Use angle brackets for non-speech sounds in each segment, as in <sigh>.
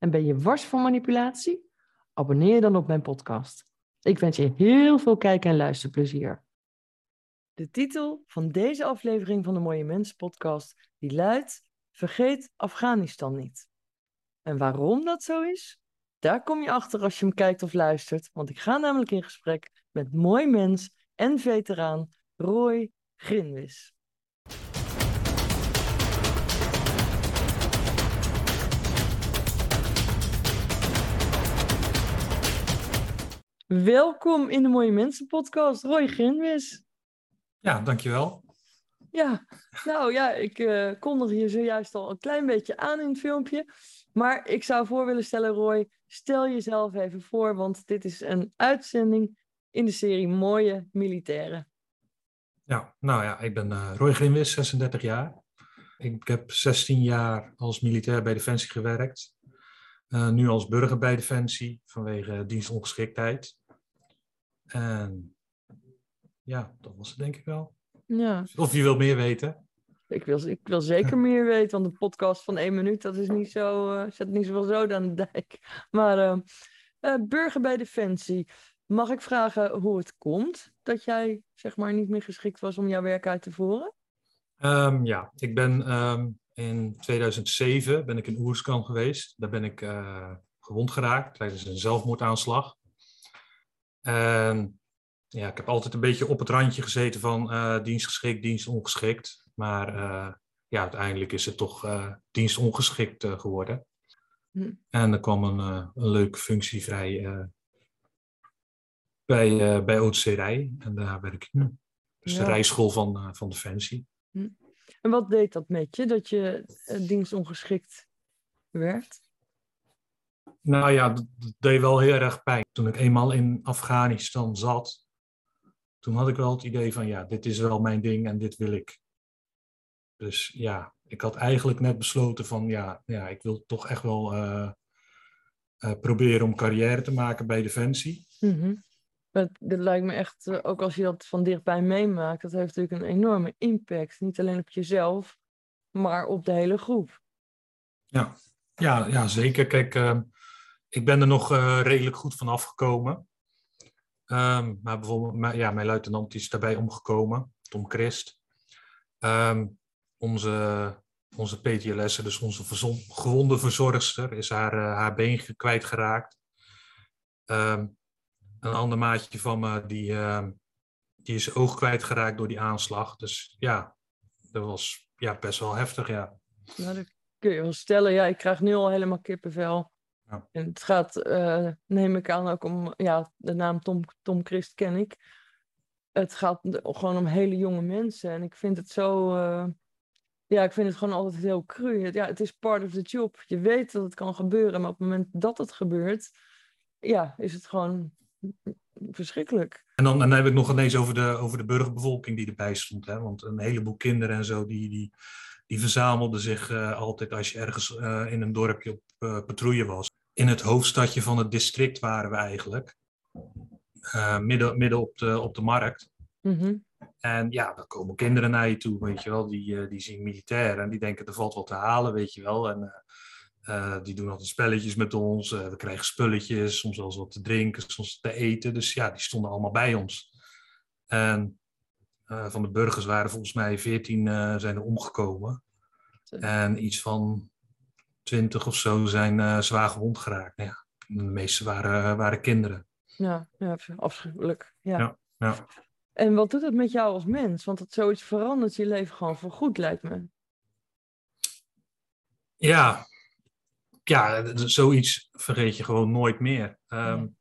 en ben je wars van manipulatie? Abonneer je dan op mijn podcast. Ik wens je heel veel kijk- en luisterplezier. De titel van deze aflevering van de Mooie Mensen podcast die luidt Vergeet Afghanistan niet. En waarom dat zo is? Daar kom je achter als je hem kijkt of luistert, want ik ga namelijk in gesprek met mooi mens en veteraan Roy Grinwis. Welkom in de Mooie Mensen podcast, Roy Grinwis. Ja, dankjewel. Ja, nou ja, ik uh, kondig je zojuist al een klein beetje aan in het filmpje. Maar ik zou voor willen stellen, Roy, stel jezelf even voor, want dit is een uitzending in de serie Mooie Militairen. Ja, nou ja, ik ben uh, Roy Grinwis, 36 jaar. Ik heb 16 jaar als militair bij Defensie gewerkt. Uh, nu als burger bij Defensie vanwege dienstongeschiktheid. En ja, dat was het denk ik wel. Ja. Of je wil meer weten? Ik wil, ik wil zeker <laughs> meer weten, want een podcast van één minuut, dat is niet zo, uh, zet niet zoveel zo aan de dijk. Maar uh, uh, burger bij Defensie, mag ik vragen hoe het komt dat jij zeg maar niet meer geschikt was om jouw werk uit te voeren? Um, ja, ik ben um, in 2007 ben ik in Oerskan geweest. Daar ben ik gewond geraakt tijdens een zelfmoordaanslag. En ja, ik heb altijd een beetje op het randje gezeten van uh, dienstgeschikt, dienstongeschikt. Maar uh, ja, uiteindelijk is het toch uh, dienstongeschikt geworden. Hm. En er kwam een, een leuke functie vrij bij, bij OTC Rij. En daar werk ik nu. Dus ja. de rijschool van, van Defensie. Hm. En wat deed dat met je, dat je dienstongeschikt werd? Nou ja, dat deed wel heel erg pijn. Toen ik eenmaal in Afghanistan zat, toen had ik wel het idee van ja, dit is wel mijn ding en dit wil ik. Dus ja, ik had eigenlijk net besloten van ja, ja ik wil toch echt wel uh, uh, proberen om carrière te maken bij Defensie. Mm-hmm. Dat, dat lijkt me echt, uh, ook als je dat van dichtbij meemaakt, dat heeft natuurlijk een enorme impact. Niet alleen op jezelf, maar op de hele groep. Ja, ja, ja zeker. Kijk, ehm, ik ben er nog uh, redelijk goed van afgekomen. Um, maar bijvoorbeeld, ja, mijn luitenant is daarbij omgekomen, Tom Christ. Um, onze, onze PTLS, dus onze gewonde verzorgster, is haar, uh, haar been kwijtgeraakt. Um, een ander maatje van me, die, die is oog kwijtgeraakt door die aanslag. Dus ja, dat was ja, best wel heftig, ja. Nou, dat kun je wel stellen. Ja, ik krijg nu al helemaal kippenvel. Ja. En het gaat, uh, neem ik aan, ook om, ja, de naam Tom, Tom Christ ken ik. Het gaat gewoon om hele jonge mensen. En ik vind het zo, uh, ja, ik vind het gewoon altijd heel cru. Ja, het is part of the job. Je weet dat het kan gebeuren, maar op het moment dat het gebeurt, ja, is het gewoon verschrikkelijk. En dan, dan heb ik nog ineens over de, over de burgerbevolking die erbij stond. Hè? Want een heleboel kinderen en zo, die, die, die verzamelden zich uh, altijd als je ergens uh, in een dorpje op uh, patrouille was. In het hoofdstadje van het district waren we eigenlijk. midden midden op, de, op de markt. Mm-hmm. En ja, dan komen kinderen naar je toe, weet je wel. Die, die zien militairen en die denken er valt wat te halen, weet je wel. En die doen altijd spelletjes met ons. we krijgen spulletjes, soms wel eens wat te drinken, soms te eten. Dus ja, die stonden allemaal bij ons. En van de burgers waren volgens mij 14 uh, zijn er omgekomen. En iets van 20 of zo zijn uh, zwaar gewond geraakt. Nou ja, de meeste waren, waren kinderen. Ja, ja afschuwelijk. Ja. Ja, ja. En wat doet het met jou als mens? Want dat zoiets verandert je leven gewoon voor goed, lijkt me. Ja, ja zoiets vergeet je gewoon nooit meer. Um,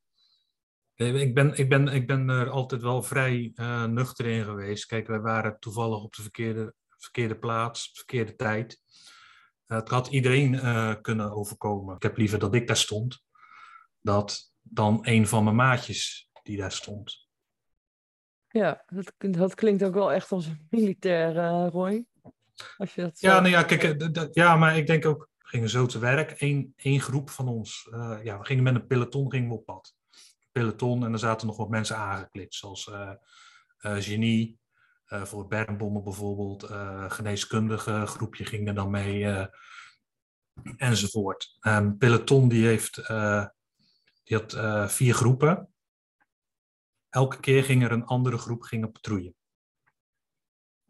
ik ben, ik, ben, ik ben er altijd wel vrij uh, nuchter in geweest. Kijk, wij waren toevallig op de verkeerde, verkeerde plaats, verkeerde tijd. Het had iedereen uh, kunnen overkomen. Ik heb liever dat ik daar stond. dat dan een van mijn maatjes die daar stond. Ja, dat, dat klinkt ook wel echt als een militair, uh, Roy. Als je dat ja, nou ja, kijk, eh, ja, maar ik denk ook, we gingen zo te werk. Eén één groep van ons, uh, ja, we gingen met een peloton gingen we op pad. Peloton en er zaten nog wat mensen aangeklikt, zoals uh, Genie, voor bermbommen bijvoorbeeld, geneeskundige groepje ging er dan mee, enzovoort. Um, peloton die heeft, die had vier groepen. Elke keer ging er een andere groep ging patrouille.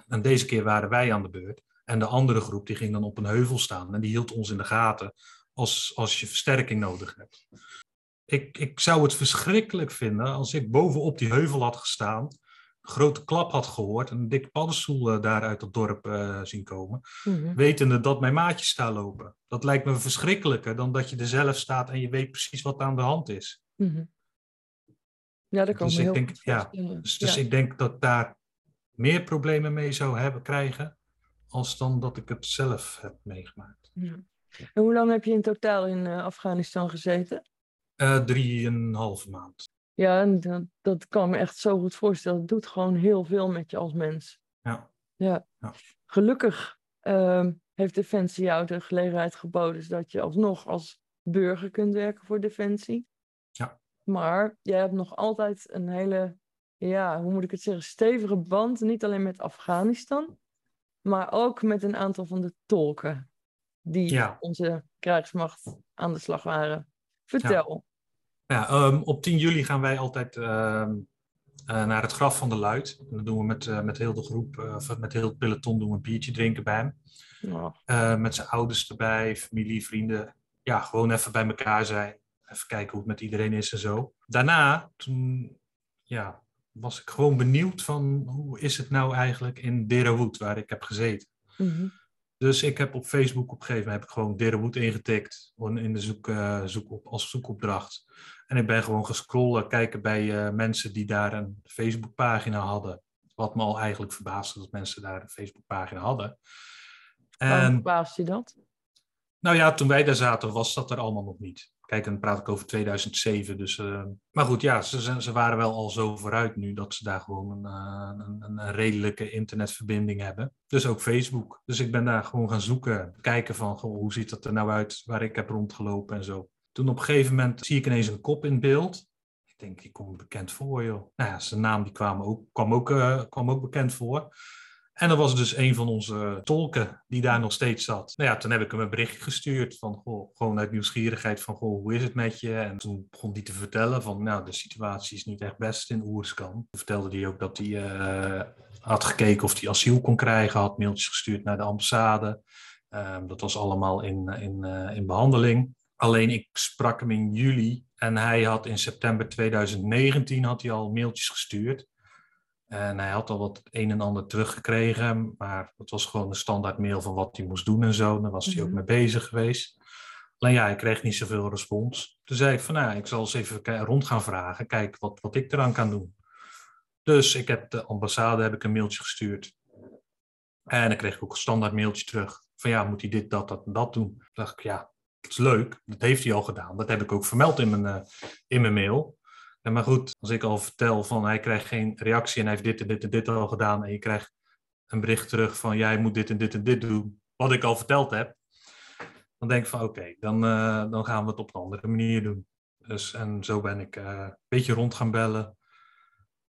En deze keer waren wij aan de beurt. En de andere groep die ging dan op een heuvel staan. En die hield ons in de gaten als, als je versterking nodig hebt. Ik, ik zou het verschrikkelijk vinden als ik bovenop die heuvel had gestaan. Grote klap had gehoord. En een dikke paddenstoel uh, daar uit het dorp uh, zien komen. Mm-hmm. Wetende dat mijn maatjes daar lopen. Dat lijkt me verschrikkelijker dan dat je er zelf staat en je weet precies wat aan de hand is. Mm-hmm. Ja, dat kan dus ik heel denk, ja, Dus, dus ja. ik denk dat daar meer problemen mee zou hebben krijgen als dan dat ik het zelf heb meegemaakt. Ja. En hoe lang heb je in totaal in uh, Afghanistan gezeten? Uh, Drieënhalve maand. Ja, dat, dat kan me echt zo goed voorstellen. Het doet gewoon heel veel met je als mens. Ja. Ja. ja. Gelukkig uh, heeft Defensie jou de gelegenheid geboden zodat je alsnog als burger kunt werken voor Defensie. Ja. Maar jij hebt nog altijd een hele ja, hoe moet ik het zeggen, stevige band, niet alleen met Afghanistan, maar ook met een aantal van de tolken die ja. onze krijgsmacht aan de slag waren. Vertel. Ja, ja um, op 10 juli gaan wij altijd uh, uh, naar het graf van de Luid. En dat doen we met, uh, met heel de groep, of met heel het peloton doen we een biertje drinken bij hem. Oh. met zijn ouders erbij, familie, vrienden. Ja, gewoon even bij elkaar zijn. Even kijken hoe het met iedereen is en zo. Daarna, toen ja, was ik gewoon benieuwd van hoe is het nou eigenlijk in Derawood, waar ik heb gezeten. Mm-hmm. Dus ik heb op Facebook op een gegeven moment heb ik gewoon Derawood ingetikt in de zoek, zoek op, als zoekopdracht. En ik ben gewoon gescrollen, kijken bij uh, mensen die daar een Facebookpagina hadden. Wat me al eigenlijk verbaasde dat mensen daar een Facebookpagina hadden. En, Waarom verbaasde je dat? Nou ja, toen wij daar zaten was dat er allemaal nog niet. Kijk, dan praat ik over 2007. Dus, uh, maar goed, ja, ze, ze waren wel al zo vooruit nu dat ze daar gewoon een, uh, een, een, redelijke internetverbinding hebben. Dus ook Facebook. Dus ik ben daar gewoon gaan zoeken, kijken van goh, hoe ziet dat er nou uit waar ik heb rondgelopen en zo. Toen op een gegeven moment zie ik ineens een kop in beeld. Ik denk, die komt bekend voor, joh. Nou ja, zijn naam die kwam ook, kwam ook, uh, kwam ook bekend voor. En dat was dus een van onze tolken die daar nog steeds zat. Nou ja, toen heb ik hem een berichtje gestuurd van gewoon uit nieuwsgierigheid van goh, hoe is het met je? En toen begon hij te vertellen van nou, de situatie is niet echt best in Oerskan. Toen vertelde hij ook dat hij uh, had gekeken of hij asiel kon krijgen, had mailtjes gestuurd naar de ambassade. Um, dat was allemaal in, in, uh, in behandeling. Alleen ik sprak hem in juli en hij had in september 2019 had hij al mailtjes gestuurd. En hij had al wat een en ander teruggekregen, maar het was gewoon een standaard mail van wat hij moest doen en zo. Daar was hij ook Mhm. mee bezig geweest. Alleen ja, hij kreeg niet zoveel respons. Toen zei ik van, nou, ik zal eens even rond gaan vragen, kijk wat, wat ik eraan kan doen. Dus ik heb de ambassade heb ik een mailtje gestuurd. En dan kreeg ik ook een standaard mailtje terug. Van ja, moet hij dit, dat, dat en dat doen? Toen dacht ik, ja, dat is leuk. Dat heeft hij al gedaan. Dat heb ik ook vermeld in mijn, eh, in mijn mail. Maar goed, als ik al vertel van hij krijgt geen reactie en hij heeft dit en dit en dit al gedaan. En je krijgt een bericht terug van jij moet dit en dit en dit doen. Wat ik al verteld heb. Dan denk ik van oké, dan, eh, dan gaan we het op een andere manier doen. Dus, en zo ben ik eh, een beetje rond gaan bellen.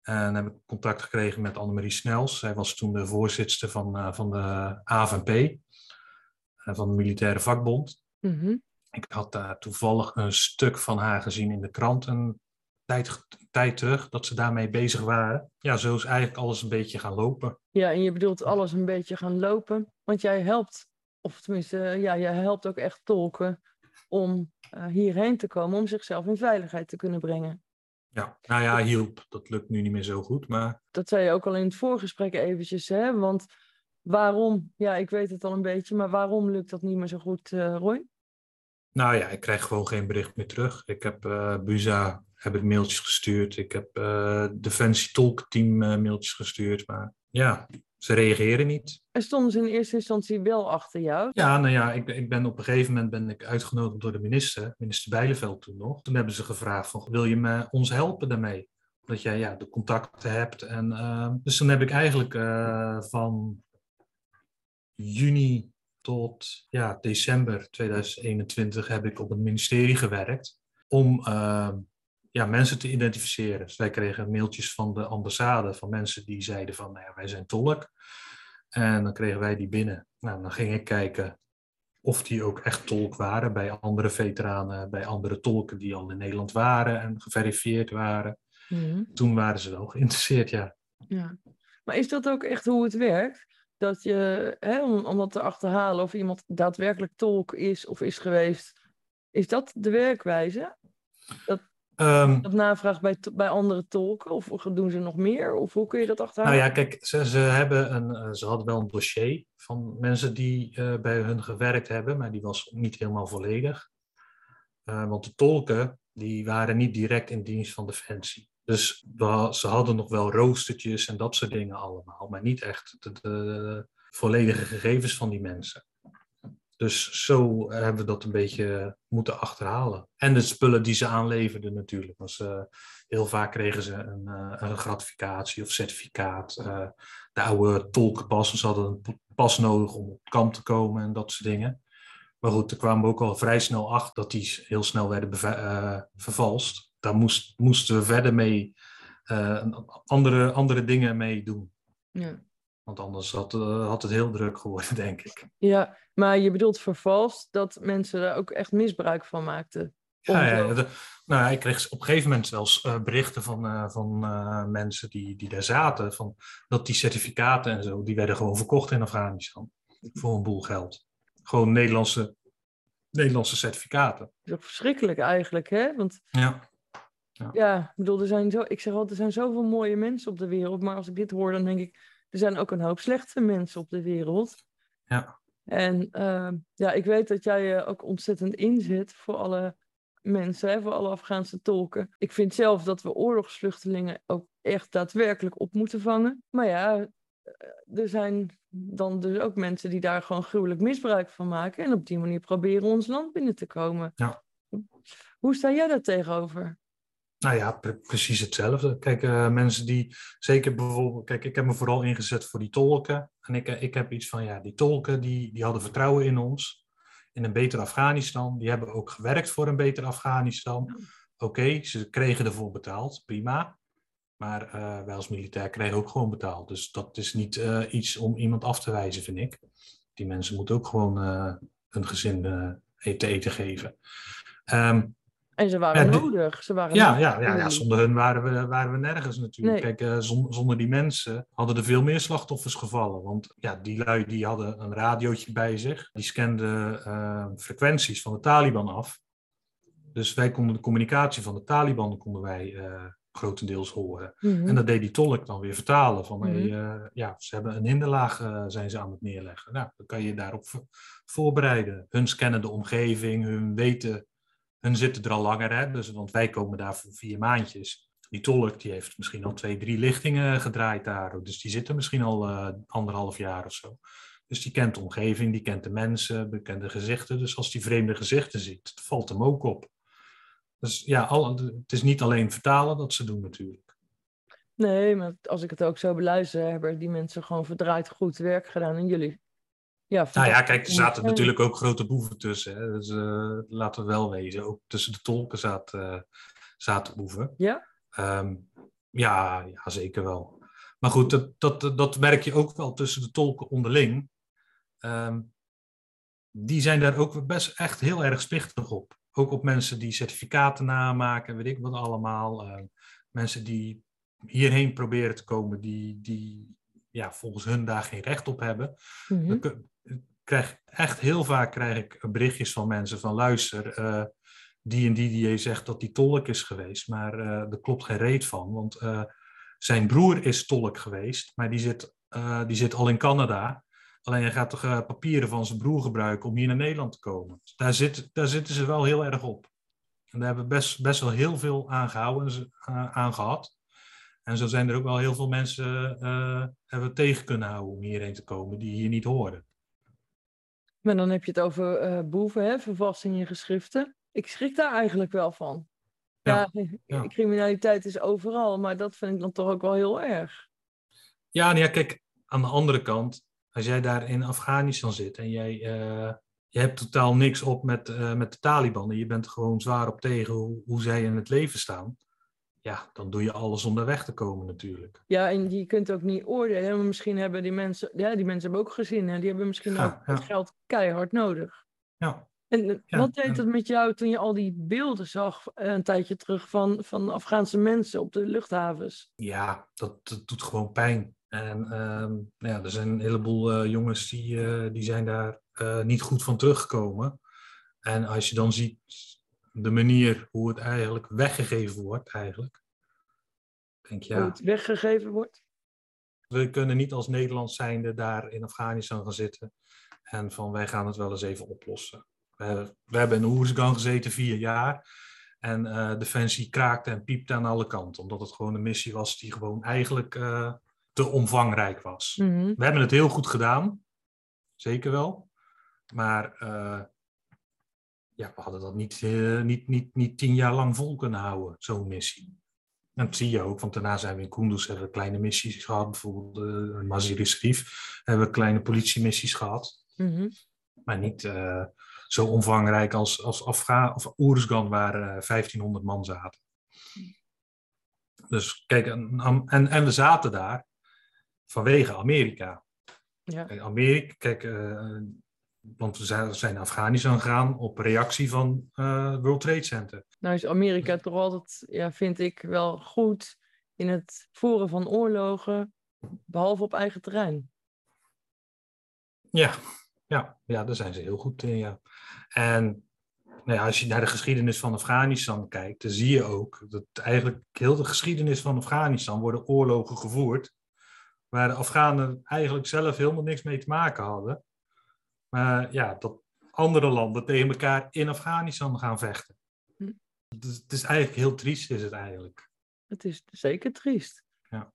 En heb ik contact gekregen met Annemarie Snels. Zij was toen de voorzitter van, van de AVNP, van de Militaire Vakbond. Mhm. Ik had daar toevallig een stuk van haar gezien in de krant een tijd, tijd terug, dat ze daarmee bezig waren. Ja, zo is eigenlijk alles een beetje gaan lopen. Ja, en je bedoelt alles een beetje gaan lopen. Want jij helpt, of tenminste, ja, jij helpt ook echt tolken om eh, hierheen te komen, om zichzelf in veiligheid te kunnen brengen. Ja, nou ja, hielp. Dat lukt nu niet meer zo goed, maar Dat zei je ook al in het voorgesprek eventjes, hè? Want waarom, ja, ik weet het al een beetje, maar waarom lukt dat niet meer zo goed, eh, Roy? Nou ja, ik krijg gewoon geen bericht meer terug. Ik heb eh Buza heb ik mailtjes gestuurd. Ik heb uh, Defensie Tolkteam uh, mailtjes gestuurd. Maar ja, ze reageren niet. En stonden ze in eerste instantie wel achter jou? Ja, nou ja, ik, ik ben op een gegeven moment ben ik uitgenodigd door de minister, minister Bijleveld toen nog. Toen hebben ze gevraagd van, wil je me, ons helpen daarmee? Dat jij ja, de contacten hebt. En, uh, dus dan heb ik eigenlijk uh, van juni tot ja, december 2021 heb ik op het ministerie gewerkt om uh, ja, mensen te identificeren. Dus wij kregen mailtjes van de ambassade van mensen die zeiden van nou ja, wij zijn tolk. En dan kregen wij die binnen. Nou, dan ging ik kijken of die ook echt tolk waren bij andere veteranen, bij andere tolken die al in Nederland waren en geverifieerd waren. Mm. Toen waren ze wel geïnteresseerd, ja. ja. Maar is dat ook echt hoe het werkt? Dat je, hè, om, om dat te achterhalen of iemand daadwerkelijk tolk is of is geweest, is dat de werkwijze? Dat, Um, dat navraag bij, bij andere tolken? Of doen ze nog meer? Of hoe kun je dat achterhalen? Nou ja, kijk, ze, ze, hebben een, eh, ze hadden wel een dossier van mensen die uh, bij hun gewerkt hebben, maar die was niet helemaal volledig. Uh, want de tolken, die waren niet direct in dienst van Defensie. Dus ze hadden nog wel roostertjes en dat soort dingen allemaal, maar niet echt de, volledige gegevens van die mensen. Dus zo hebben we dat een beetje moeten achterhalen. En de spullen die ze aanleverden natuurlijk. Want heel vaak kregen ze een, uh, een gratificatie of certificaat. Uh, de oude tolkenpas, ze hadden een pas nodig om op kamp te komen en dat soort dingen. Maar goed, er kwamen we ook al vrij snel achter dat die heel snel werden uh, vervalst. Daar moest, moesten we verder mee andere, andere dingen mee doen. Ja. Want anders had, had het heel druk geworden, <laughs> denk ik. Ja, maar je bedoelt vervalst dat mensen er ook echt misbruik van maakten. Ja, ja nou, ik kreeg op een gegeven moment zelfs uh, berichten van, uh, van uh, mensen die, die daar zaten, van, dat die certificaten en zo, die werden gewoon verkocht in Afghanistan. Voor een boel geld. Gewoon Nederlandse, Nederlandse certificaten. Dat is ook verschrikkelijk eigenlijk, hè? Want ja. Ja, ja ik bedoel, er zijn zo, ik zeg altijd, er zijn zoveel mooie mensen op de wereld, maar als ik dit hoor, dan denk ik, er zijn ook een hoop slechte mensen op de wereld. Ja. En uh, ja, ik weet dat jij je ook ontzettend inzet voor alle mensen, hè, voor alle Afghaanse tolken. Ik vind zelf dat we oorlogsvluchtelingen ook echt daadwerkelijk op moeten vangen. Maar ja, eh, er zijn dan dus ook mensen die daar gewoon gruwelijk misbruik van maken en op die manier proberen ons land binnen te komen. Ja. Hoe sta jij daar tegenover? Nou ja, precies hetzelfde. Kijk, uh, mensen die, zeker bijvoorbeeld, kijk, ik heb me vooral ingezet voor die tolken. En ik, ik heb iets van, ja, die tolken, die, die hadden vertrouwen in ons, in een beter Afghanistan. Die hebben ook gewerkt voor een beter Afghanistan. Oké, ze kregen ervoor betaald, prima. Maar uh, wij als militair kregen ook gewoon betaald. Dus dat is niet uh, iets om iemand af te wijzen, vind ik. Die mensen moeten ook gewoon hun gezin te eten geven. Um, en ze waren nodig. Ze waren ja, ja, ja, ja, zonder hun waren we, waren we nergens natuurlijk. Kijk, uh, zonder die mensen hadden er veel meer slachtoffers gevallen. Want ja, die lui die hadden een radiootje bij zich. Die scanden uh, frequenties van de Taliban af. Dus wij konden de communicatie van de Taliban konden wij uh, grotendeels horen. Mm-hmm. En dat deed die tolk dan weer vertalen. Van hey, ja, ze hebben een hinderlaag zijn ze aan het neerleggen. Nou, dan kan je daarop voorbereiden. Hun scannen de omgeving, hun weten hun zitten er al langer, hè? Dus, want wij komen daar voor vier maandjes. Die tolk die heeft misschien al twee, drie lichtingen gedraaid daar. Dus die zitten misschien al uh, anderhalf jaar of zo. Dus die kent de omgeving, die kent de mensen, bekende gezichten. Dus als die vreemde gezichten ziet, valt hem ook op. Dus ja, al, het is niet alleen vertalen dat ze doen natuurlijk. Nee, maar als ik het ook zo beluister, hebben die mensen gewoon verdraaid goed werk gedaan. En jullie ja, nou ja, kijk, er zaten natuurlijk ook grote boeven tussen. Hè. Dus uh, laten we wel wezen, ook tussen de tolken zaten, uh, zaten boeven. Ja? Um, ja, ja, zeker wel. Maar goed, dat, dat, dat merk je ook wel tussen de tolken onderling. Um, die zijn daar ook best echt heel erg spichtig op. Ook op mensen die certificaten namaken, weet ik wat allemaal. Uh, mensen die hierheen proberen te komen, die, die ja, volgens hun daar geen recht op hebben. Mm -hmm krijg echt heel vaak krijg ik berichtjes van mensen van luister, uh, die en die die zegt dat die tolk is geweest, maar uh, er klopt geen reet van, want uh, zijn broer is tolk geweest, maar die zit, die zit al in Canada. Alleen hij gaat toch papieren van zijn broer gebruiken om hier naar Nederland te komen. Daar, zit, daar zitten ze wel heel erg op. En daar hebben we best, best wel heel veel aan gehouden, aan gehad. En zo zijn er ook wel heel veel mensen uh, hebben tegen kunnen houden om hierheen te komen die hier niet hoorden. Maar dan heb je het over uh, boeven, hè, vervast in geschriften. Ik schrik daar eigenlijk wel van. Ja, ja, <laughs> criminaliteit is overal, maar dat vind ik dan toch ook wel heel erg. Ja, nou ja, kijk, aan de andere kant, als jij daar in Afghanistan zit en jij uh, je hebt totaal niks op met, uh, met de Taliban en je bent er gewoon zwaar op tegen hoe, hoe zij in het leven staan, ja, dan doe je alles om daar weg te komen natuurlijk. Ja, en je kunt ook niet oordelen. Maar misschien hebben die mensen, ja, die mensen hebben ook gezin en die hebben misschien ook het geld keihard nodig. Ja. En wat deed het met jou toen je al die beelden zag eh, een tijdje terug van, van Afghaanse mensen op de luchthavens? Ja, dat, dat doet gewoon pijn. En uh, ja, er zijn een heleboel uh, jongens die, uh, die zijn daar niet goed van teruggekomen. En als je dan ziet de manier hoe het eigenlijk weggegeven wordt, eigenlijk. Denk, ja, hoe het weggegeven wordt? We kunnen niet als Nederland zijnde daar in Afghanistan gaan zitten en van wij gaan het wel eens even oplossen. We, we hebben in Oersgan gezeten vier jaar en uh, Defensie kraakte en piepte aan alle kanten, omdat het gewoon een missie was die gewoon eigenlijk uh, te omvangrijk was. Mm -hmm. We hebben het heel goed gedaan, zeker wel, maar uh, ja, we hadden dat niet, uh, niet, niet, niet tien jaar lang vol kunnen houden, zo'n missie. En dat zie je ook, want daarna zijn we in Kunduz, hebben we kleine missies gehad, bijvoorbeeld uh, Mazir Sharif, hebben we kleine politiemissies gehad. Mm -hmm. Maar niet uh, zo omvangrijk als, als Afga of Oersgan, waar 1500 man zaten. Dus kijk, en, en, en we zaten daar vanwege Amerika. Ja. Kijk, Amerika, kijk, want we zijn, naar Afghanistan gegaan op reactie van uh, World Trade Center. Nou is Amerika toch altijd, ja, vind ik, wel goed in het voeren van oorlogen, behalve op eigen terrein. Ja, ja, ja daar zijn ze heel goed in, ja. En nou ja, als je naar de geschiedenis van Afghanistan kijkt, dan zie je ook dat eigenlijk heel de geschiedenis van Afghanistan worden oorlogen gevoerd, waar de Afghanen eigenlijk zelf helemaal niks mee te maken hadden. Maar ja, dat andere landen tegen elkaar in Afghanistan gaan vechten. Hm. Het, is, het is eigenlijk heel triest, is het eigenlijk. Het is zeker triest. Ja.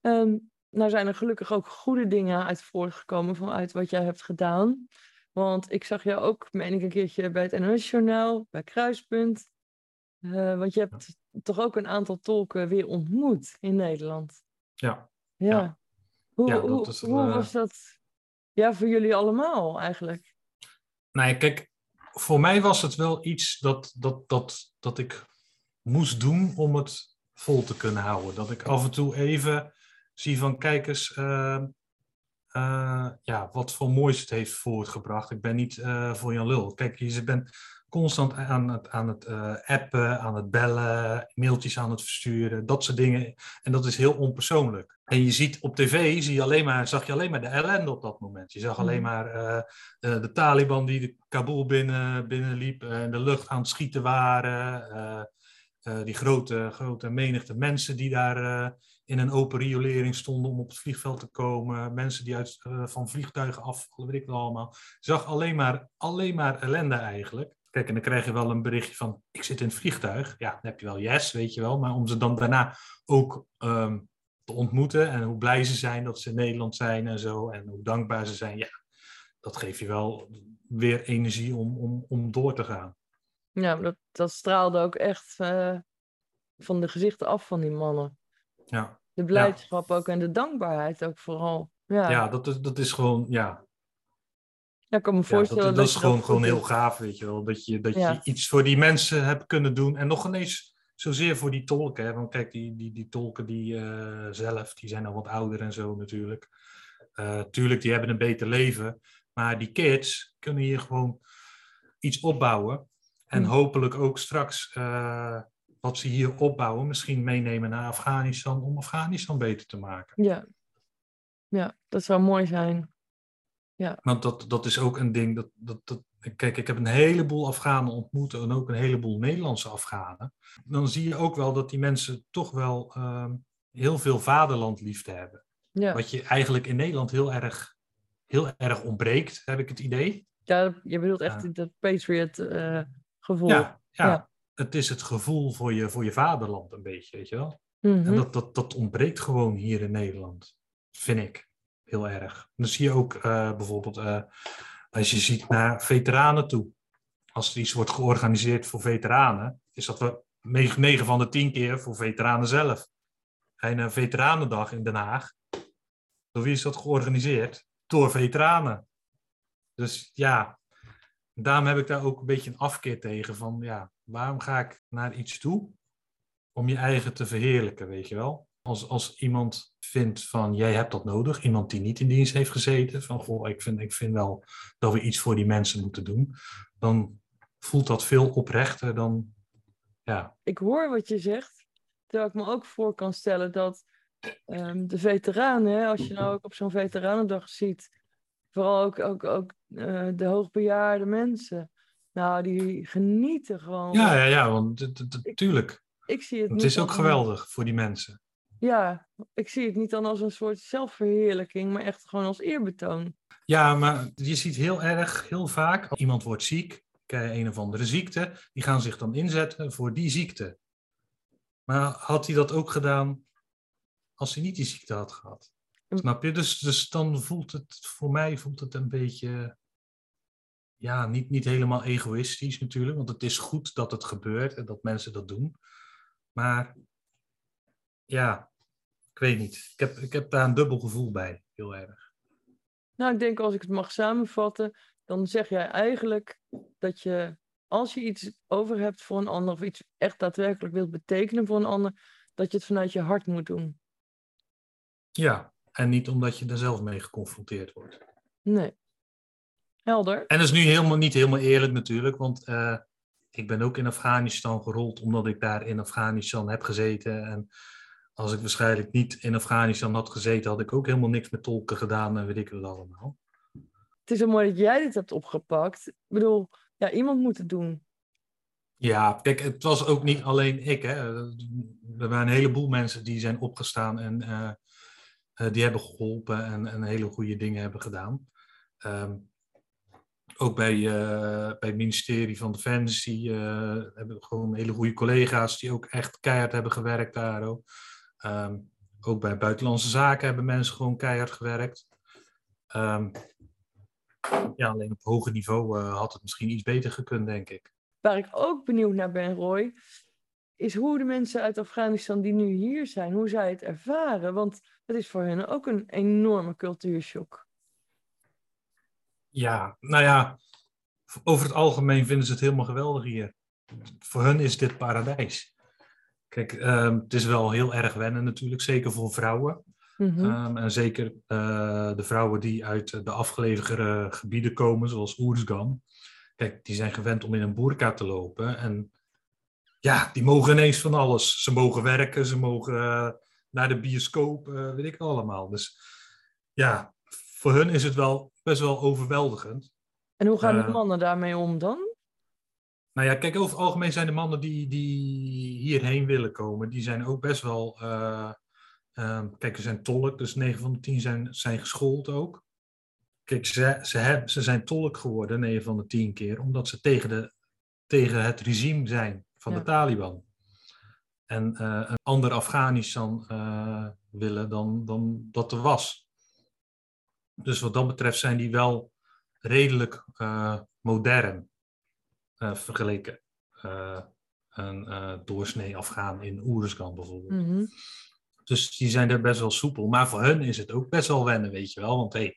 Um, nou zijn er gelukkig ook goede dingen uit voortgekomen vanuit wat jij hebt gedaan. Want ik zag jou ook, meen ik, een keertje bij het NOS-journaal, bij Kruispunt. Uh, want je hebt ja. toch ook een aantal tolken weer ontmoet in Nederland. Ja. Ja. ja. Hoe, Ja, hoe eh, was dat ja, voor jullie allemaal eigenlijk? Nee, kijk, voor mij was het wel iets dat, dat, dat, dat ik moest doen om het vol te kunnen houden. Dat ik af en toe even zie van, kijk eens, uh, uh, ja, wat voor moois het heeft voortgebracht. Ik ben niet uh, voor Jan Lul. Kijk, je bent constant aan het, aan het uh, appen, aan het bellen, mailtjes aan het versturen, dat soort dingen. En dat is heel onpersoonlijk. En je ziet op tv, zie je alleen maar, zag je alleen maar de ellende op dat moment. Je zag alleen maar uh, de, de, Taliban die de Kabul binnen, binnenliep en de lucht aan het schieten waren. Die grote, grote menigte mensen die daar in een open riolering stonden om op het vliegveld te komen. Mensen die uit, van vliegtuigen afvallen, weet ik wel allemaal. Je zag alleen maar, alleen maar ellende eigenlijk. Kijk, en dan krijg je wel een berichtje van, ik zit in het vliegtuig. Ja, dan heb je wel yes, weet je wel. Maar om ze dan daarna ook um, te ontmoeten en hoe blij ze zijn dat ze in Nederland zijn en zo. En hoe dankbaar ze zijn. Ja, dat geeft je wel weer energie om, om, om door te gaan. Ja, dat, dat straalde ook echt uh, van de gezichten af van die mannen. Ja. De blijdschap ja. ook en de dankbaarheid ook vooral. Ja, ja dat, is, dat is gewoon, ja, ja, ik kan me voorstellen dat, dat, dat is gewoon, gewoon heel gaaf, weet je wel. Dat je, dat je iets voor die mensen hebt kunnen doen. En nog ineens zozeer voor die tolken. Hè? Want kijk, die, die, die tolken die eh, zelf, die zijn al wat ouder en zo natuurlijk. Eh, tuurlijk, die hebben een beter leven. Maar die kids kunnen hier gewoon iets opbouwen. En Hmm. hopelijk ook straks eh, wat ze hier opbouwen, misschien meenemen naar Afghanistan om Afghanistan beter te maken. Ja. ja, dat zou mooi zijn. Want dat, dat is ook een ding. Dat, dat, dat, kijk, ik heb een heleboel Afghanen ontmoet en ook een heleboel Nederlandse Afghanen. Dan zie je ook wel dat die mensen toch wel ehm, heel veel vaderlandliefde hebben. Ja. Wat je eigenlijk in Nederland heel erg, heel erg ontbreekt, heb ik het idee. ja, je bedoelt echt Ja. dat Patriot eh, gevoel. Ja, ja. Ja. het is het gevoel voor je, voor je vaderland een beetje, weet je wel. Mhm. En dat, dat, dat ontbreekt gewoon hier in Nederland, vind ik heel erg. Dan zie je ook eh, bijvoorbeeld, eh, als je ziet naar veteranen toe. Als er iets wordt georganiseerd voor veteranen, is dat we 9 van de 10 keer voor veteranen zelf. Ga je naar een veteranendag in Den Haag, door wie is dat georganiseerd? Door veteranen. Dus ja, daarom heb ik daar ook een beetje een afkeer tegen van, ja, waarom ga ik naar iets toe om je eigen te verheerlijken, weet je wel? Als, als iemand vindt van, jij hebt dat nodig, iemand die niet in dienst heeft gezeten, van, goh, ik vind, ik vind wel dat we iets voor die mensen moeten doen, dan voelt dat veel oprechter dan, ja. Ik hoor wat je zegt, terwijl ik me ook voor kan stellen dat ehm, de veteranen, hè, als je nou ook op zo'n veteranendag ziet, vooral ook, ook, ook eh, de hoogbejaarde mensen, nou, die genieten gewoon. Ja, ja, ja, want het- het- het- tuurlijk. Ik zie het Het is ook geweldig voor die mensen. Ja, ik zie het niet dan als een soort zelfverheerlijking, maar echt gewoon als eerbetoon. Ja, maar je ziet heel erg, heel vaak, als iemand wordt ziek, krijg je een of andere ziekte, die gaan zich dan inzetten voor die ziekte. Maar had hij dat ook gedaan als hij niet die ziekte had gehad? Mm. Snap je? Dus, dus dan voelt het, voor mij voelt het een beetje, ja, niet, niet helemaal egoïstisch natuurlijk, want het is goed dat het gebeurt en dat mensen dat doen. Maar ja, weet niet. Ik heb, ik heb daar een dubbel gevoel bij, heel erg. Nou, ik denk als ik het mag samenvatten, dan zeg jij eigenlijk dat je, als je iets over hebt voor een ander, of iets echt daadwerkelijk wilt betekenen voor een ander, dat je het vanuit je hart moet doen. Ja, en niet omdat je er zelf mee geconfronteerd wordt. Nee. Helder. En dat is nu helemaal niet helemaal eerlijk natuurlijk, want eh, ik ben ook in Afghanistan gerold omdat ik daar in Afghanistan heb gezeten. En als ik waarschijnlijk niet in Afghanistan had gezeten, had ik ook helemaal niks met tolken gedaan en weet ik wat allemaal. Het is zo mooi dat jij dit hebt opgepakt. Ik bedoel, ja, iemand moet het doen. Ja, kijk, het was ook niet alleen ik. Hè. Er waren een heleboel mensen die zijn opgestaan en eh, eh, die hebben geholpen en, en hele goede dingen hebben gedaan. Ehm, ook bij, eh, bij het ministerie van Defensie eh, hebben we gewoon hele goede collega's die ook echt keihard hebben gewerkt daar ook. Ehm, ook bij buitenlandse zaken hebben mensen gewoon keihard gewerkt. Ehm, ja, alleen op hoger niveau eh, had het misschien iets beter gekund, denk ik. Waar ik ook benieuwd naar ben, Roy, is hoe de mensen uit Afghanistan die nu hier zijn, hoe zij het ervaren. Want het is voor hen ook een enorme cultuurshock. Ja, nou ja, over het algemeen vinden ze het helemaal geweldig hier. Voor hun is dit paradijs. Kijk, ehm, het is wel heel erg wennen natuurlijk, zeker voor vrouwen. Mhm. Ehm, en zeker eh, de vrouwen die uit de afgelegene gebieden komen, zoals Oersgan. Kijk, die zijn gewend om in een boerka te lopen. En ja, die mogen ineens van alles. Ze mogen werken, ze mogen eh, naar de bioscoop, eh, weet ik allemaal. Dus ja, voor hun is het wel best wel overweldigend. En hoe gaan de mannen daarmee om dan? Nou ja, kijk, over het algemeen zijn de mannen die, die hierheen willen komen, die zijn ook best wel. eh, ehm, kijk, er zijn tolk, dus 9 van de 10 zijn, zijn geschoold ook. Kijk, ze, ze, hebben, ze zijn tolk geworden, 9 van de 10 keer, omdat ze tegen, de, tegen het regime zijn van Ja. de Taliban. En eh, een ander Afghanistan eh, willen dan, dan dat er was. Dus wat dat betreft zijn die wel redelijk modern vergeleken eh, een eh, doorsnee afgaan in Oeruzgan bijvoorbeeld. Mhm. Dus die zijn er best wel soepel. Maar voor hun is het ook best wel wennen, weet je wel. Want hé,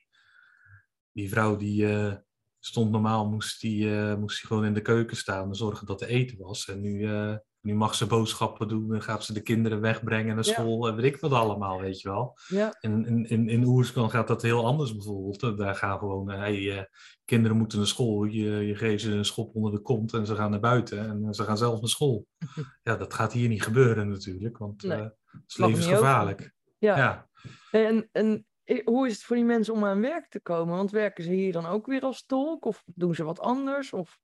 die vrouw die eh, stond normaal, moest die, eh, moest die gewoon in de keuken staan en zorgen dat er eten was. En nu, eh, nu mag ze boodschappen doen en gaat ze de kinderen wegbrengen naar school en weet ik wat allemaal, weet je wel. Ja, In, in, in, in Oerskan gaat dat heel anders bijvoorbeeld. Daar gaan gewoon, eh, hey, eh, kinderen moeten naar school, je, je geeft ze een schop onder de kont en ze gaan naar buiten en eh, ze gaan zelf naar school. <laughs> Ja, dat gaat hier niet gebeuren natuurlijk, want Nee, het is levensgevaarlijk. ja. Ja. En, en hoe is het voor die mensen om aan werk te komen? Want werken ze hier dan ook weer als tolk? Of doen ze wat anders? Of...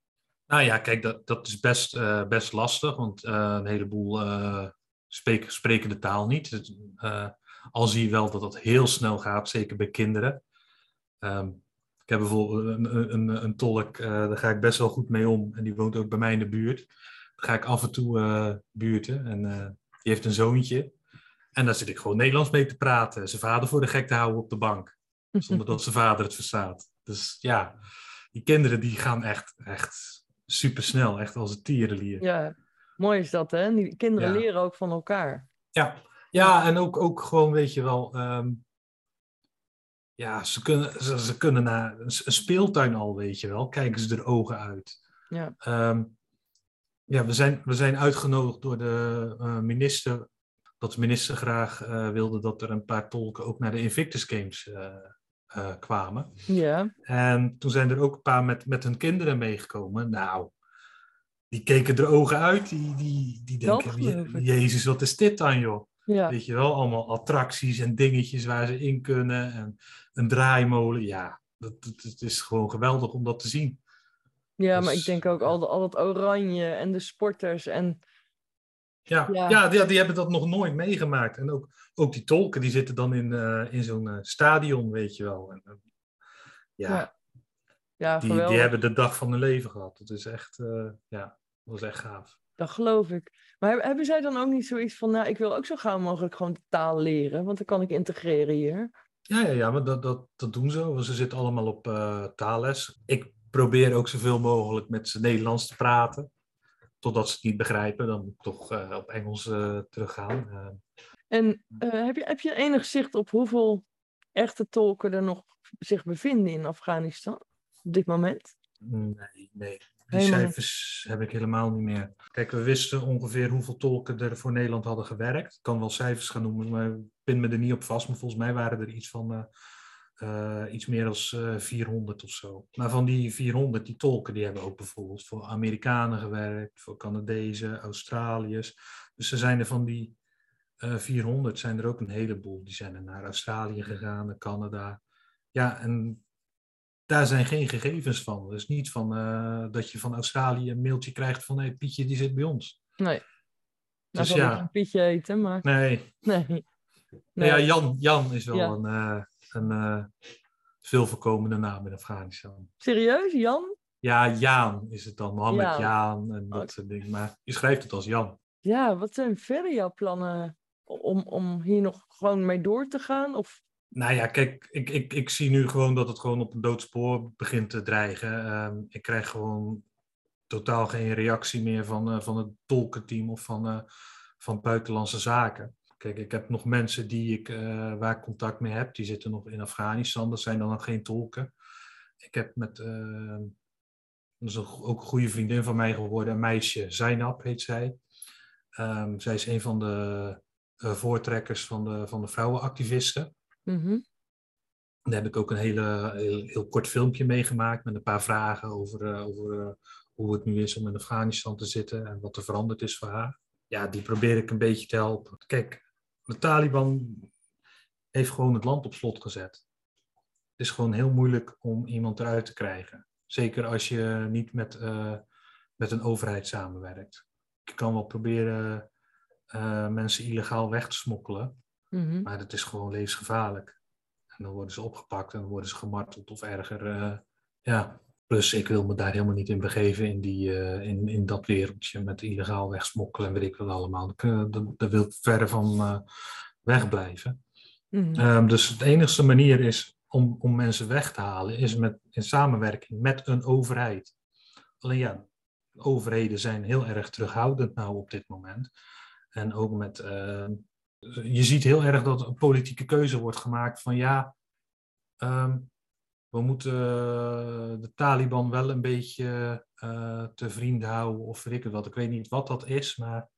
Nou ja, kijk, dat, dat is best, eh, best lastig, want eh, een heleboel eh, spreken, spreken de taal niet. Al zie je wel dat dat heel snel gaat, zeker bij kinderen. Ehm, ik heb bijvoorbeeld een, een, een, tolk, daar ga ik best wel goed mee om, en die woont ook bij mij in de buurt. ga ik af en toe uh, buurten. En uh, die heeft een zoontje. En daar zit ik gewoon Nederlands mee te praten. Zijn vader voor de gek te houden op de bank. Zonder <laughs> dat zijn vader het verstaat. Dus ja, die kinderen die gaan echt, echt super snel. Echt als een tierenlier. Ja, mooi is dat hè. Die kinderen leren ook van elkaar. Ja, ja en ook, ook gewoon, weet je wel... Um, ja, ze kunnen, ze, ze, kunnen naar een speeltuin al, weet je wel. Kijken ze er ogen uit. Ja. Um, ja, we zijn, we zijn uitgenodigd door de uh, minister. Dat de minister graag uh, wilde dat er een paar tolken ook naar de Invictus Games uh, kwamen. Ja. En toen zijn er ook een paar met, met hun kinderen meegekomen. Nou, die keken er ogen uit. Die, die, die denken, je, Jezus, wat is dit dan, joh? Ja. Weet je wel, allemaal attracties en dingetjes waar ze in kunnen. En een draaimolen. Ja, dat, dat, het is gewoon geweldig om dat te zien. Ja, maar ik denk ook al, al dat oranje en de sporters en... Ja, ja. ja die, die, hebben dat nog nooit meegemaakt. En ook, ook die tolken, die zitten dan in, uh, in zo'n uh, stadion, weet je wel. En, uh, ja, ja. ja die, die hebben de dag van hun leven gehad. Dat is echt, ja, dat was echt gaaf. Dat geloof ik. Maar hebben zij dan ook niet zoiets van, nou, ik wil ook zo gauw mogelijk gewoon de taal leren, want dan kan ik integreren hier? Ja, ja, ja maar dat, dat, dat doen ze. Want ze zitten allemaal op taalles. Ik probeer ook zoveel mogelijk met ze Nederlands te praten. Totdat ze het niet begrijpen, dan moet ik toch uh, op Engels uh, teruggaan. Uh. En heb, je, heb je enig zicht op hoeveel echte tolken er nog zich bevinden in Afghanistan op dit moment? Nee, nee. Die helemaal cijfers niet. heb ik helemaal niet meer. Kijk, we wisten ongeveer hoeveel tolken er voor Nederland hadden gewerkt. Ik kan wel cijfers gaan noemen, maar ik pin me er niet op vast. Maar volgens mij waren er iets van uh, iets meer dan uh, 400 of zo. Maar van die 400, die tolken, die hebben ook bijvoorbeeld voor Amerikanen gewerkt, voor Canadezen, Australiërs. Dus er zijn er van die uh, 400, zijn er ook een heleboel. Die zijn er naar Australië gegaan, naar Canada. Ja, en daar zijn geen gegevens van. Dus niet van uh, dat je van Australië een mailtje krijgt van hey, Pietje, die zit bij ons. Nee. Dus nou, ja. een Pietje eten, maar... Nee. Nee. nee. Nou ja, Jan, Jan is wel ja. een uh, een uh, veel voorkomende naam in Afghanistan. Serieus, Jan? Ja, Jaan is het dan. Mohammed Jaan, Jaan en dat soort dingen. Maar je schrijft het als Jan. Ja, wat zijn verder jouw plannen om, om hier nog gewoon mee door te gaan? Of... Nou ja, kijk, ik, ik, ik zie nu gewoon dat het gewoon op een doodspoor begint te dreigen. Um, ik krijg gewoon totaal geen reactie meer van, uh, van het tolkenteam of van, uh, van buitenlandse zaken. Kijk, ik heb nog mensen die ik, uh, waar ik contact mee heb, die zitten nog in Afghanistan. Dat zijn dan nog geen tolken. Ik heb met, uh, dat is ook een goede vriendin van mij geworden, een meisje, Zainab heet zij. Um, zij is een van de uh, voortrekkers van de, van de vrouwenactivisten. Mm-hmm. Daar heb ik ook een hele, heel, heel, kort filmpje meegemaakt met een paar vragen over, over hoe het nu is om in Afghanistan te zitten en wat er veranderd is voor haar. Ja, die probeer ik een beetje te helpen. Kijk, de Taliban heeft gewoon het land op slot gezet. Het is gewoon heel moeilijk om iemand eruit te krijgen. Zeker als je niet met, uh, met een overheid samenwerkt. Je kan wel proberen uh, mensen illegaal weg te smokkelen, mm-hmm. maar dat is gewoon levensgevaarlijk. En dan worden ze opgepakt en dan worden ze gemarteld of erger. Uh, ja. Plus, ik wil me daar helemaal niet in begeven in, die, in, in dat wereldje met illegaal wegsmokkelen en weet ik wat allemaal. Daar wil ik verder van wegblijven. Mm-hmm. Um, dus de enige manier is om, om mensen weg te halen, is met, in samenwerking met een overheid. Alleen ja, overheden zijn heel erg terughoudend nou op dit moment. En ook met, uh, je ziet heel erg dat een politieke keuze wordt gemaakt van ja, um, we moeten de Taliban wel een beetje uh, te vriend houden of weet ik wat. Ik weet niet wat dat is, maar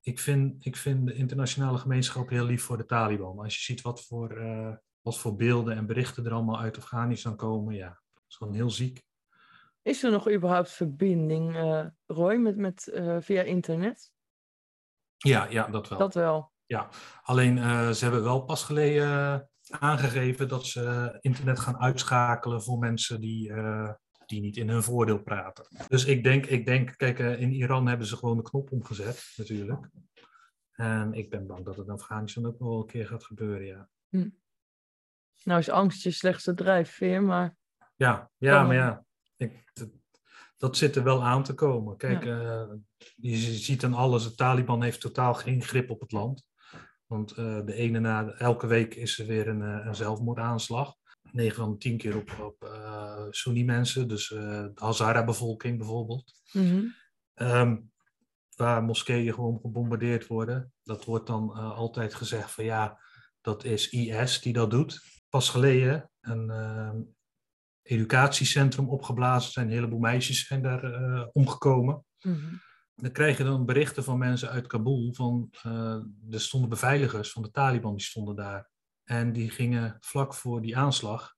ik vind, ik vind de internationale gemeenschap heel lief voor de Taliban. Als je ziet wat voor, uh, wat voor beelden en berichten er allemaal uit Afghanistan komen, ja, dat is gewoon heel ziek. Is er nog überhaupt verbinding, uh, Roy, met, met, via internet? Ja, ja, dat wel. Dat wel. Ja, alleen ze hebben wel pas geleden aangegeven dat ze internet gaan uitschakelen voor mensen die die niet in hun voordeel praten. Dus ik denk, ik denk kijk, in Iran hebben ze gewoon de knop omgezet, natuurlijk. En ik ben bang dat het in Afghanistan ook nog wel een keer gaat gebeuren, ja. Hm. Nou is angst je slechtste drijfveer, maar... Ja, ja maar ja. Ik, dat zit er wel aan te komen. Kijk, eh, je ziet aan alles, de Taliban heeft totaal geen grip op het land. Want eh, de ene na, elke week is er weer een, een zelfmoordaanslag. 9 van de 10 keer op, op uh, Sunni-mensen, dus de Hazara-bevolking bijvoorbeeld. Mhm. Ehm, waar moskeeën gewoon gebombardeerd worden. Dat wordt dan altijd gezegd van ja, dat is IS die dat doet. Pas geleden een ehm, educatiecentrum opgeblazen zijn. Een heleboel meisjes zijn daar uh, omgekomen. Mhm. Dan krijg je dan berichten van mensen uit Kabul van uh, er stonden beveiligers van de Taliban die stonden daar. En die gingen vlak voor die aanslag,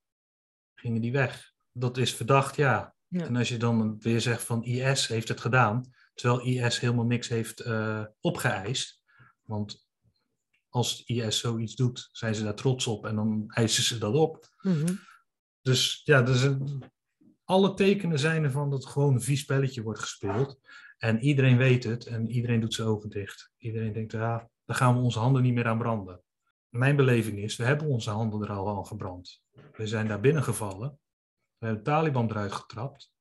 gingen die weg. Dat is verdacht, ja. Ja. En als je dan weer zegt van IS heeft het gedaan, terwijl IS helemaal niks heeft uh, opgeëist. Want als IS zoiets doet, zijn ze daar trots op en dan eisen ze dat op. Mhm. Dus ja, dus een, alle tekenen zijn ervan dat gewoon een vies spelletje wordt gespeeld. En iedereen weet het en iedereen doet zijn ogen dicht. Iedereen denkt, ja, daar gaan we onze handen niet meer aan branden. Mijn beleving is, we hebben onze handen er al aan gebrand. We zijn daar binnengevallen. We hebben de Taliban eruit getrapt.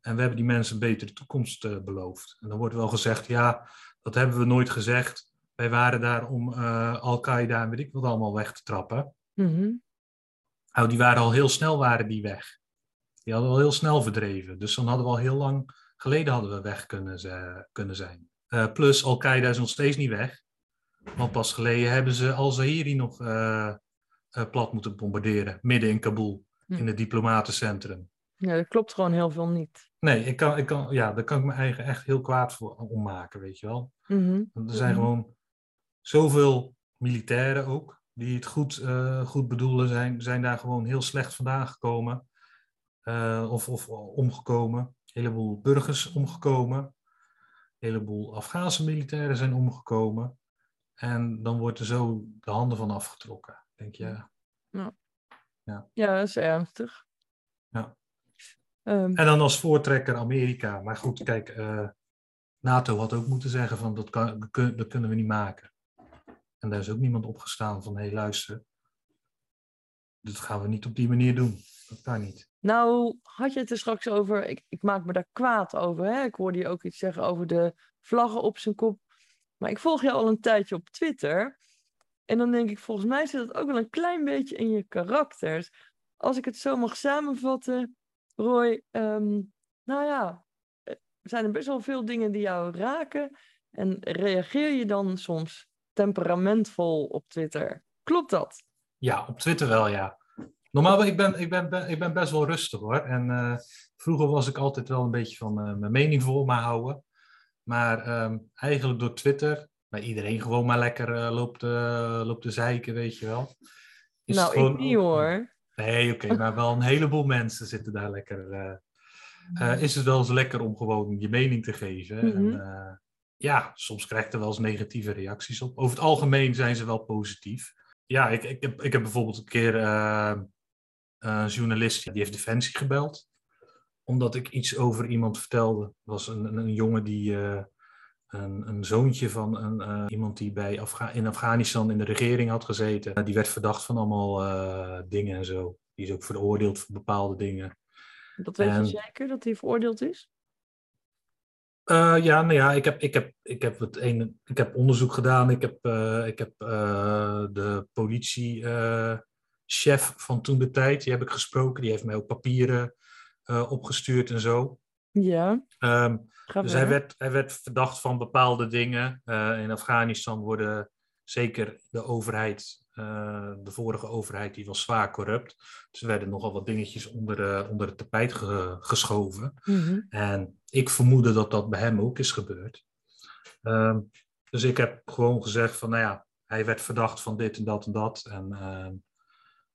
En we hebben die mensen een betere toekomst uh, beloofd. En dan wordt wel gezegd, ja, dat hebben we nooit gezegd. Wij waren daar om uh, Al-Qaeda en weet ik wat allemaal weg te trappen. Mm nou, die waren al heel snel waren die weg. Die hadden al heel snel verdreven. Dus dan hadden we al heel lang geleden hadden we weg kunnen, kunnen zijn. Uh, plus, Al-Qaeda is nog steeds niet weg. Want pas geleden hebben ze Al-Zahiri nog uh, uh, plat moeten bombarderen. Midden in Kabul. Hm. In het diplomatencentrum. Ja, dat klopt gewoon heel veel niet. Nee, ik kan, ik kan, ja, daar kan ik me eigen echt heel kwaad voor om maken, weet je wel. Mhm. Want er zijn Mhm. gewoon zoveel militairen ook die het goed, eh, goed bedoelen, zijn, zijn daar gewoon heel slecht vandaan gekomen. Eh, of, of omgekomen. Een heleboel burgers omgekomen. Een heleboel Afghaanse militairen zijn omgekomen. En dan wordt er zo de handen van afgetrokken. Denk je, Ja, dat is ernstig. Ja. Ehm, En dan als voortrekker Amerika. Maar goed, kijk, eh, NATO had ook moeten zeggen van dat, kan, dat kunnen we niet maken. En daar is ook niemand opgestaan van hé hey, luister, dat gaan we niet op die manier doen. Dat kan niet. Nou, had je het er straks over, ik, ik maak me daar kwaad over. Hè? Ik hoorde je ook iets zeggen over de vlaggen op zijn kop. Maar ik volg je al een tijdje op Twitter. En dan denk ik, volgens mij zit het ook wel een klein beetje in je karakters. Als ik het zo mag samenvatten, Roy, ehm, nou ja, zijn er best wel veel dingen die jou raken. En reageer je dan soms temperamentvol op Twitter? Klopt dat? Ja, op Twitter wel, ja. Normaal, ik ben, ik ben, ik ben best wel rustig hoor. En eh, vroeger was ik altijd wel een beetje van eh, mijn mening voor me houden. Maar ehm, eigenlijk door Twitter, bij iedereen gewoon maar lekker eh, loopt, loopt te zeiken, weet je wel. Is nou, gewoon ik niet hoor. Nee, oké, <laughs> maar wel een heleboel mensen zitten daar lekker. is het wel eens lekker om gewoon je mening te geven? Mhm. En, ja, soms krijg je er wel eens negatieve reacties op. Over het algemeen zijn ze wel positief. Ja, ik, ik, heb, ik heb bijvoorbeeld een keer eh, een journalist die heeft Defensie gebeld. Omdat ik iets over iemand vertelde. Het was een, een, een jongen die. eh, een, een zoontje van een, eh, iemand die bij Afga in Afghanistan in de regering had gezeten. Die werd verdacht van allemaal dingen en zo. Die is ook veroordeeld voor bepaalde dingen. Dat weet En- je zeker, dat hij veroordeeld is? Eh, ja, nou ja, ik heb, ik, heb, ik, heb het ene, ik heb onderzoek gedaan. Ik heb, eh, ik heb eh, de politiechef van toen de tijd, die heb ik gesproken. Die heeft mij ook papieren opgestuurd en zo. Ja, ga dus hij werd, hij werd verdacht van bepaalde dingen. In Afghanistan worden zeker de overheid, eh, de vorige overheid, die was zwaar corrupt. Dus er werden nogal wat dingetjes onder, onder het tapijt ge- geschoven. Mhm. En ik vermoedde dat dat bij hem ook is gebeurd. Ehm, dus ik heb gewoon gezegd van, nou ja, hij werd verdacht van dit en dat en dat. En ehm,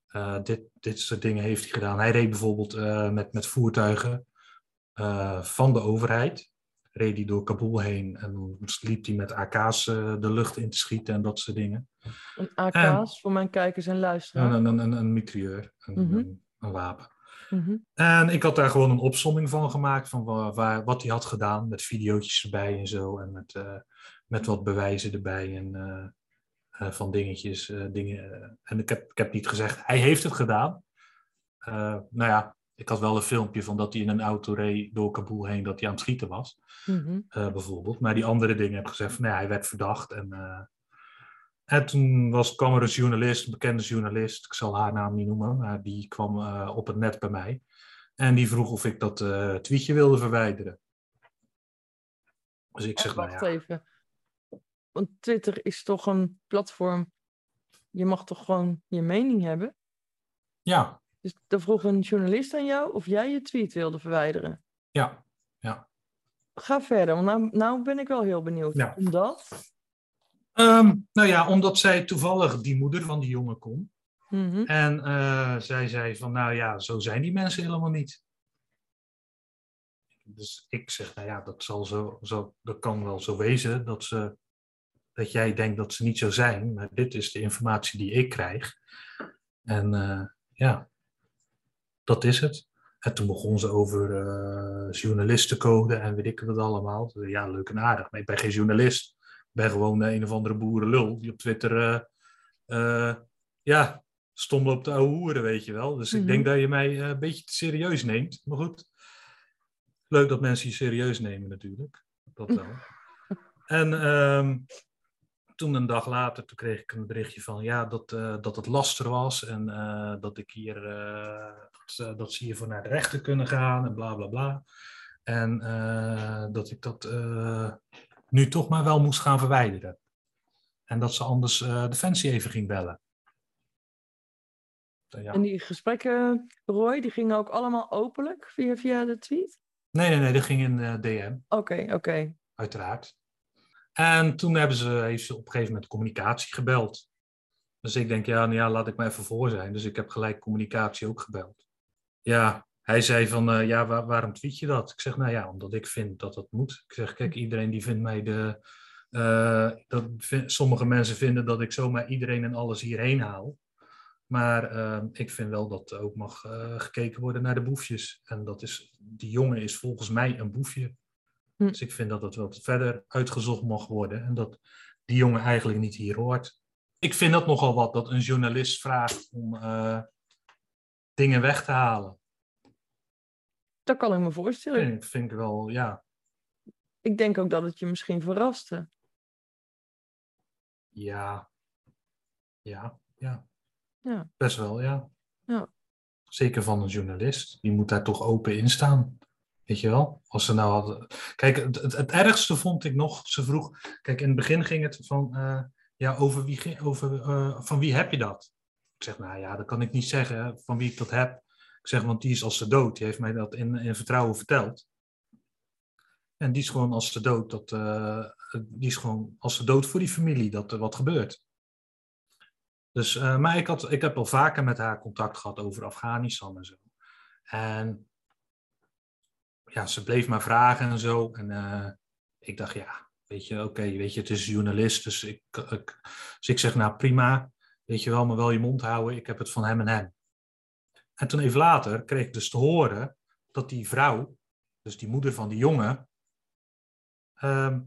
eh, dit, dit soort dingen heeft hij gedaan. Hij reed bijvoorbeeld eh, met, met voertuigen van de overheid. Reed hij door Kabul heen en dan liep hij met AK's eh, de lucht in te schieten en dat soort dingen. Een AK's voor mijn kijkers en luisteraars. Een, een, een, een mitrailleur, een, Mhm. een, een wapen. Mhm. En ik had daar gewoon een opsomming van gemaakt van waar, waar- wat hij had gedaan, met videootjes erbij en zo, en met, eh, met wat bewijzen erbij en eh, van dingetjes, dingen. en ik heb, ik heb niet gezegd, hij heeft het gedaan. Nou ja, ik had wel een filmpje van dat hij in een auto reed door Kabul heen, dat hij aan het schieten was, Mhm. eh, bijvoorbeeld. Maar die andere dingen heb gezegd van, nee, hij werd verdacht. En, eh, en toen was, kwam er een journalist, een bekende journalist, ik zal haar naam niet noemen, maar die kwam eh, op het net bij mij. En die vroeg of ik dat tweetje wilde verwijderen. Dus ik zeg, nou wacht ja, even. Want Twitter is toch een platform. Je mag toch gewoon je mening hebben? ja, Dus dan vroeg een journalist aan jou of jij je tweet wilde verwijderen. ja, Ga verder, want nou, nou ben ik wel heel benieuwd. Ja. Omdat? Ehm, nou ja, omdat zij toevallig die moeder van die jongen kon. Mhm. En eh, zij zei van, nou ja, zo zijn die mensen helemaal niet. Dus ik zeg, nou ja, dat, zal zo, zo, dat kan wel zo wezen dat, ze, dat jij denkt dat ze niet zo zijn. Maar dit is de informatie die ik krijg. En eh, ja, dat is het. En toen begon ze over eh, journalistencode en weet ik wat allemaal. Ja, leuk en aardig, maar ik ben geen journalist. Ik ben gewoon een of andere boerenlul die op Twitter... eh, ja, stom loopt te ouwe hoeren, weet je wel. Dus Mhm. ik denk dat je mij een beetje te serieus neemt. Maar goed, leuk dat mensen je serieus nemen natuurlijk. Dat wel. <laughs> en ehm, toen een dag later, toen kreeg ik een berichtje van ja, dat, dat het laster was. En dat ik hier, dat, ze- dat ze hiervoor naar de rechter kunnen gaan en bla bla bla. En eh, dat ik dat eh, nu toch maar wel moest gaan verwijderen. En dat ze anders eh Defensie even ging bellen. Ja. En die gesprekken, Roy, die gingen ook allemaal openlijk via, via de tweet? Nee, nee, nee, dat ging in eh, DM, Oké, oké. uiteraard. En toen hebben ze, heeft ze op een gegeven moment communicatie gebeld. Dus ik denk, ja, nou ja, laat ik maar even voor zijn. Dus ik heb gelijk communicatie ook gebeld. Ja, hij zei van, eh, ja, waar- waarom tweet je dat? Ik zeg, nou ja, omdat ik vind dat dat moet. Ik zeg, kijk, iedereen die vindt mij de... eh, dat sommige mensen vinden dat ik zomaar iedereen en alles hierheen haal. Maar eh, ik vind wel dat er ook mag gekeken worden naar de boefjes. En dat is, die jongen is volgens mij een boefje. Hm. Dus ik vind dat het wat verder uitgezocht mag worden. En dat die jongen eigenlijk niet hier hoort. Ik vind dat nogal wat, dat een journalist vraagt om dingen weg te halen. Dat kan ik me voorstellen. Ik- vind ik wel, ja, Ik denk ook dat het je misschien verraste. ja, ja, ja. Ja. Best wel, ja. Ja. Zeker van een journalist. Die moet daar toch open in staan. Weet je wel? Als ze nou hadden... Kijk, het, het, het ergste vond ik nog, ze vroeg... Kijk, in het begin ging het van... eh, ja, over wie, over, eh, van wie heb je dat? Ik zeg, nou ja, dat kan ik niet zeggen van wie ik dat heb. Ik zeg, want die is als ze dood. Die heeft mij dat in, in vertrouwen verteld. En die is gewoon als ze dood, dat, eh, die is gewoon als ze dood voor die familie, dat er wat gebeurt. Dus, eh, maar ik, had, ik heb al vaker met haar contact gehad over Afghanistan en zo. En ja, ze bleef maar vragen en zo. En eh, ik dacht, ja, weet je, oké, weet je, het is journalist. Dus ik, ik, dus ik zeg, nou prima, weet je wel, maar wel je mond houden. Ik heb het van hem en hem. En toen even later kreeg ik dus te horen dat die vrouw, dus die moeder van die jongen, ehm,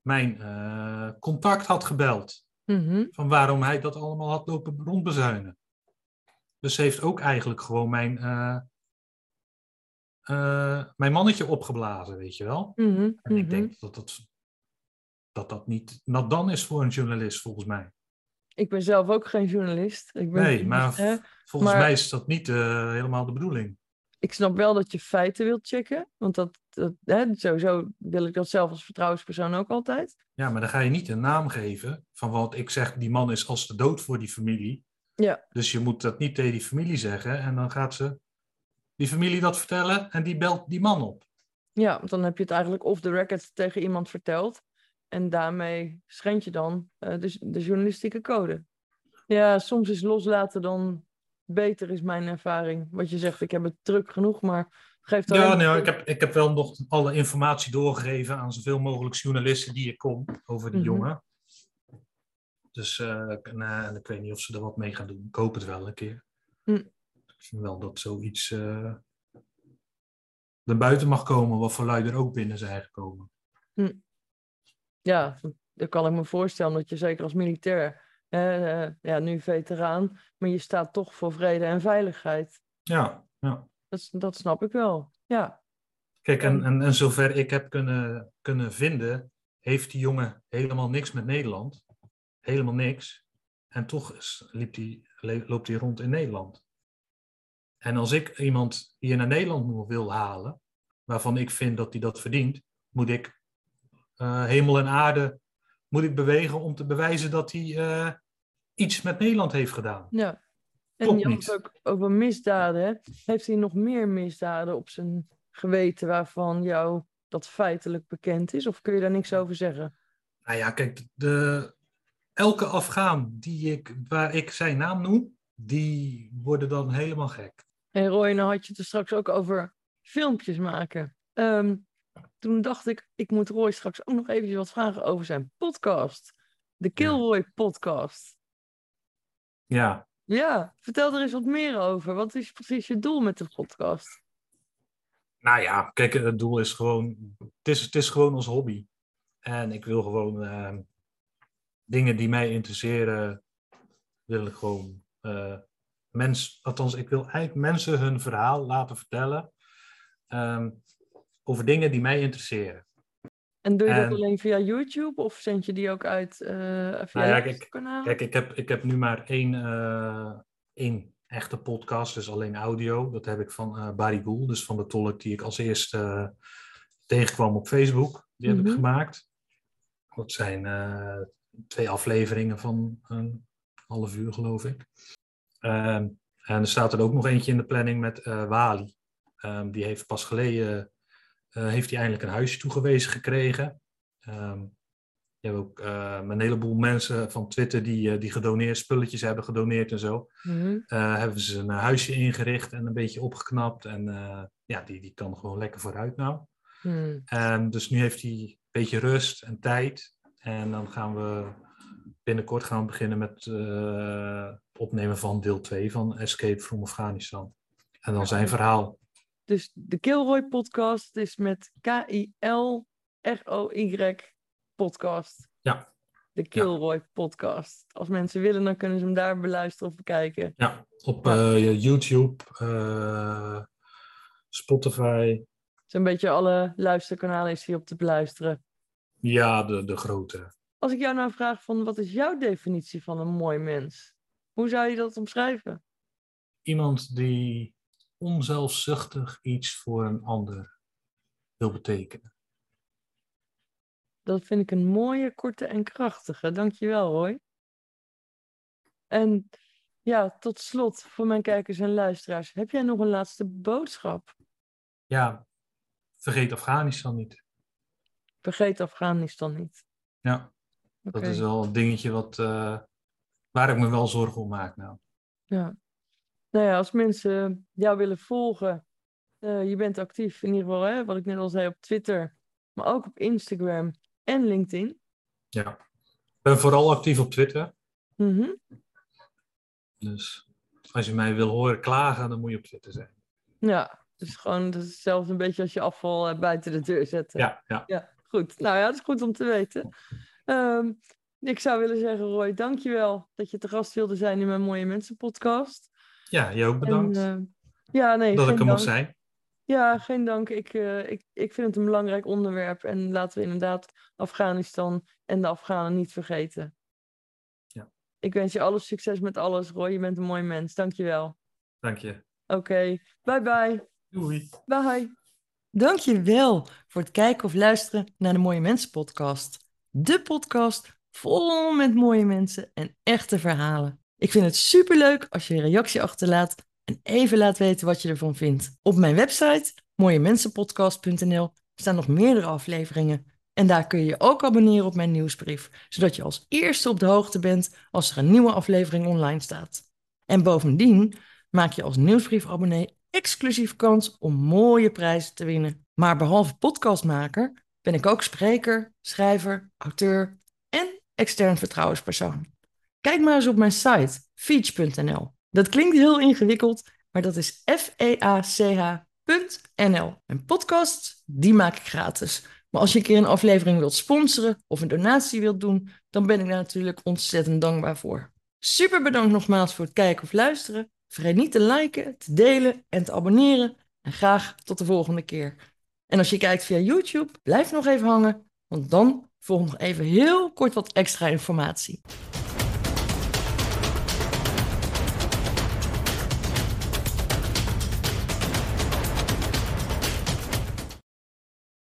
mijn eh, contact had gebeld Mhm. van waarom hij dat allemaal had lopen rondbezuinen. Dus ze heeft ook eigenlijk gewoon mijn, eh, eh, mijn mannetje opgeblazen, weet je wel. Mhm. En ik Mhm. denk dat dat, dat, dat niet nat dan is voor een journalist, volgens mij. Ik ben zelf ook geen journalist. Ik ben, Nee, maar hè, volgens maar- mij is dat niet eh, helemaal de bedoeling. ik snap wel dat je feiten wilt checken. Want dat, dat, hè, sowieso wil ik dat zelf als vertrouwenspersoon ook altijd. Ja, maar dan ga je niet een naam geven van wat ik zeg, die man is als de dood voor die familie. Ja. Dus je moet dat niet tegen die familie zeggen en dan gaat ze die familie dat vertellen en die belt die man op. Ja, want dan heb je het eigenlijk off the record tegen iemand verteld. En daarmee schend je dan eh, de, de journalistieke code. Ja, soms is loslaten dan beter, is mijn ervaring. Wat je zegt, ik heb het druk genoeg, maar geeft alleen Ja, maar- nou, ik, heb, ik heb wel nog alle informatie doorgegeven aan zoveel mogelijk journalisten die ik kom over die Mhm. jongen. Dus eh, ik- nou, weet niet of ze er wat mee gaan doen. Ik hoop het wel een keer. Hm. Ik vind wel dat zoiets eh er buiten mag komen, wat voor lui er ook binnen zijn gekomen. Ja, dat kan ik me voorstellen, dat je zeker als militair, eh, ja, nu veteraan, maar je staat toch voor vrede en veiligheid. Ja, ja. dat, dat snap ik wel. Ja. Kijk, en, en, en zover ik heb kunnen, kunnen vinden, heeft die jongen helemaal niks met Nederland. Helemaal niks. En toch is, liep die, loopt hij rond in Nederland. En als ik iemand hier naar Nederland wil halen, waarvan ik vind dat hij dat verdient, moet ik eh, hemel en aarde moet ik bewegen om te bewijzen dat hij eh, iets met Nederland heeft gedaan. ja. En het ook over misdaden. Hè? Heeft hij nog meer misdaden op zijn geweten waarvan jou dat feitelijk bekend is? Of kun je daar niks over zeggen? Nou ja, kijk, de, elke Afghaan die ik, waar ik zijn naam noem, die worden dan helemaal gek. En Roy, nou had je het er straks ook over filmpjes maken. Ehm, toen dacht ik, ik moet Roy straks ook nog even wat vragen over zijn podcast. De Kilroy podcast. Ja, Ja, vertel er eens wat meer over. Wat is precies je doel met de podcast? nou ja, kijk, het doel is gewoon, het is, het is gewoon ons hobby. En ik wil gewoon ehm, dingen die mij interesseren, wil ik gewoon eh mens, althans, ik wil eigenlijk mensen hun verhaal laten vertellen ehm, over dingen die mij interesseren. En doe je dat En- alleen via YouTube of zend je die ook uit eh via Nou ja, kijk- kanaal? Kijk, ik heb, ik heb nu maar één, eh, één echte podcast, dus alleen audio. Dat heb ik van eh Barry Goel, dus van de tolk die ik als eerste tegenkwam op Facebook. Die heb Mhm. ik gemaakt. Dat zijn twee afleveringen van een half uur, geloof ik. Ehm, en er staat er ook nog eentje in de planning met Wali. Ehm, die heeft pas geleden heeft hij eindelijk een huisje toegewezen gekregen. Ehm, je hebt ook eh, een heleboel mensen van Twitter die, eh, die gedoneerd, spulletjes hebben gedoneerd en zo. Mhm. Eh, hebben ze een huisje ingericht en een beetje opgeknapt. En eh, ja, die, die kan gewoon lekker vooruit nou. Hmm. En dus nu heeft hij een beetje rust en tijd. En dan gaan we binnenkort gaan we beginnen met eh, het opnemen van deel 2 van Escape from Afghanistan. En dan zijn verhaal. Dus de Kilroy podcast is met K-I-L-R-O-Y podcast. Ja. De Kilroy podcast. Als mensen willen, dan kunnen ze hem daar beluisteren of bekijken. Ja, op eh, YouTube, eh, Spotify. Zo'n beetje alle luisterkanalen is hier op te beluisteren. Ja, de, de grote. Als ik jou nou vraag van wat is jouw definitie van een mooi mens? Hoe zou je dat omschrijven? Iemand die onzelfzuchtig iets voor een ander wil betekenen. Dat vind ik een mooie, korte en krachtige. Dankjewel, Roy. En ja, tot slot voor mijn kijkers en luisteraars. Heb jij nog een laatste boodschap? Ja, vergeet Afghanistan niet. Vergeet Afghanistan niet. Ja, dat is wel een dingetje wat, eh, waar ik me wel zorgen om maak nou. Ja. Nou ja, als mensen jou willen volgen, eh, je bent actief in ieder geval, hè, wat ik net al zei, op Twitter, maar ook op Instagram en LinkedIn. Ja. Ik ben vooral actief op Twitter. Mhm. Dus als je mij wil horen klagen, dan moet je op Twitter zijn. Ja, dus gewoon dat is hetzelfde een beetje als je afval eh, buiten de deur zetten. Ja, ja. Ja, goed. Nou ja, dat is goed om te weten. Ehm, ik zou willen zeggen, Roy, dankjewel dat je te gast wilde zijn in mijn Mooie Mensen podcast. Ja jij ook bedankt En, eh, ja, nee, dat ik er dank. mocht zijn. Ja, geen dank. Ik, eh, ik, ik vind het een belangrijk onderwerp. En laten we inderdaad Afghanistan en de Afghanen niet vergeten. Ja. Ik wens je alle succes met alles, Roy. Je bent een mooi mens. Dankjewel. Dank je. Oké, bye bye. Doei. Bye. Dankjewel voor het kijken of luisteren naar de Mooie Mensen podcast. De podcast vol met mooie mensen en echte verhalen. Ik vind het superleuk als je een reactie achterlaat en even laat weten wat je ervan vindt. Op mijn website mooiemensenpodcast.nl staan nog meerdere afleveringen. En daar kun je je ook abonneren op mijn nieuwsbrief, zodat je als eerste op de hoogte bent als er een nieuwe aflevering online staat. En bovendien maak je als nieuwsbriefabonnee exclusief kans om mooie prijzen te winnen. Maar behalve podcastmaker ben ik ook spreker, schrijver, auteur en extern vertrouwenspersoon. Kijk maar eens op mijn site feach.nl. Dat klinkt heel ingewikkeld, maar dat is f-e-a-c-h.nl. En podcasts, die maak ik gratis. Maar als je een keer een aflevering wilt sponsoren of een donatie wilt doen, dan ben ik daar natuurlijk ontzettend dankbaar voor. Super bedankt nogmaals voor het kijken of luisteren. Vergeet niet te liken, te delen en te abonneren. En graag tot de volgende keer. En als je kijkt via YouTube, blijf nog even hangen, want dan volgt nog even heel kort wat extra informatie.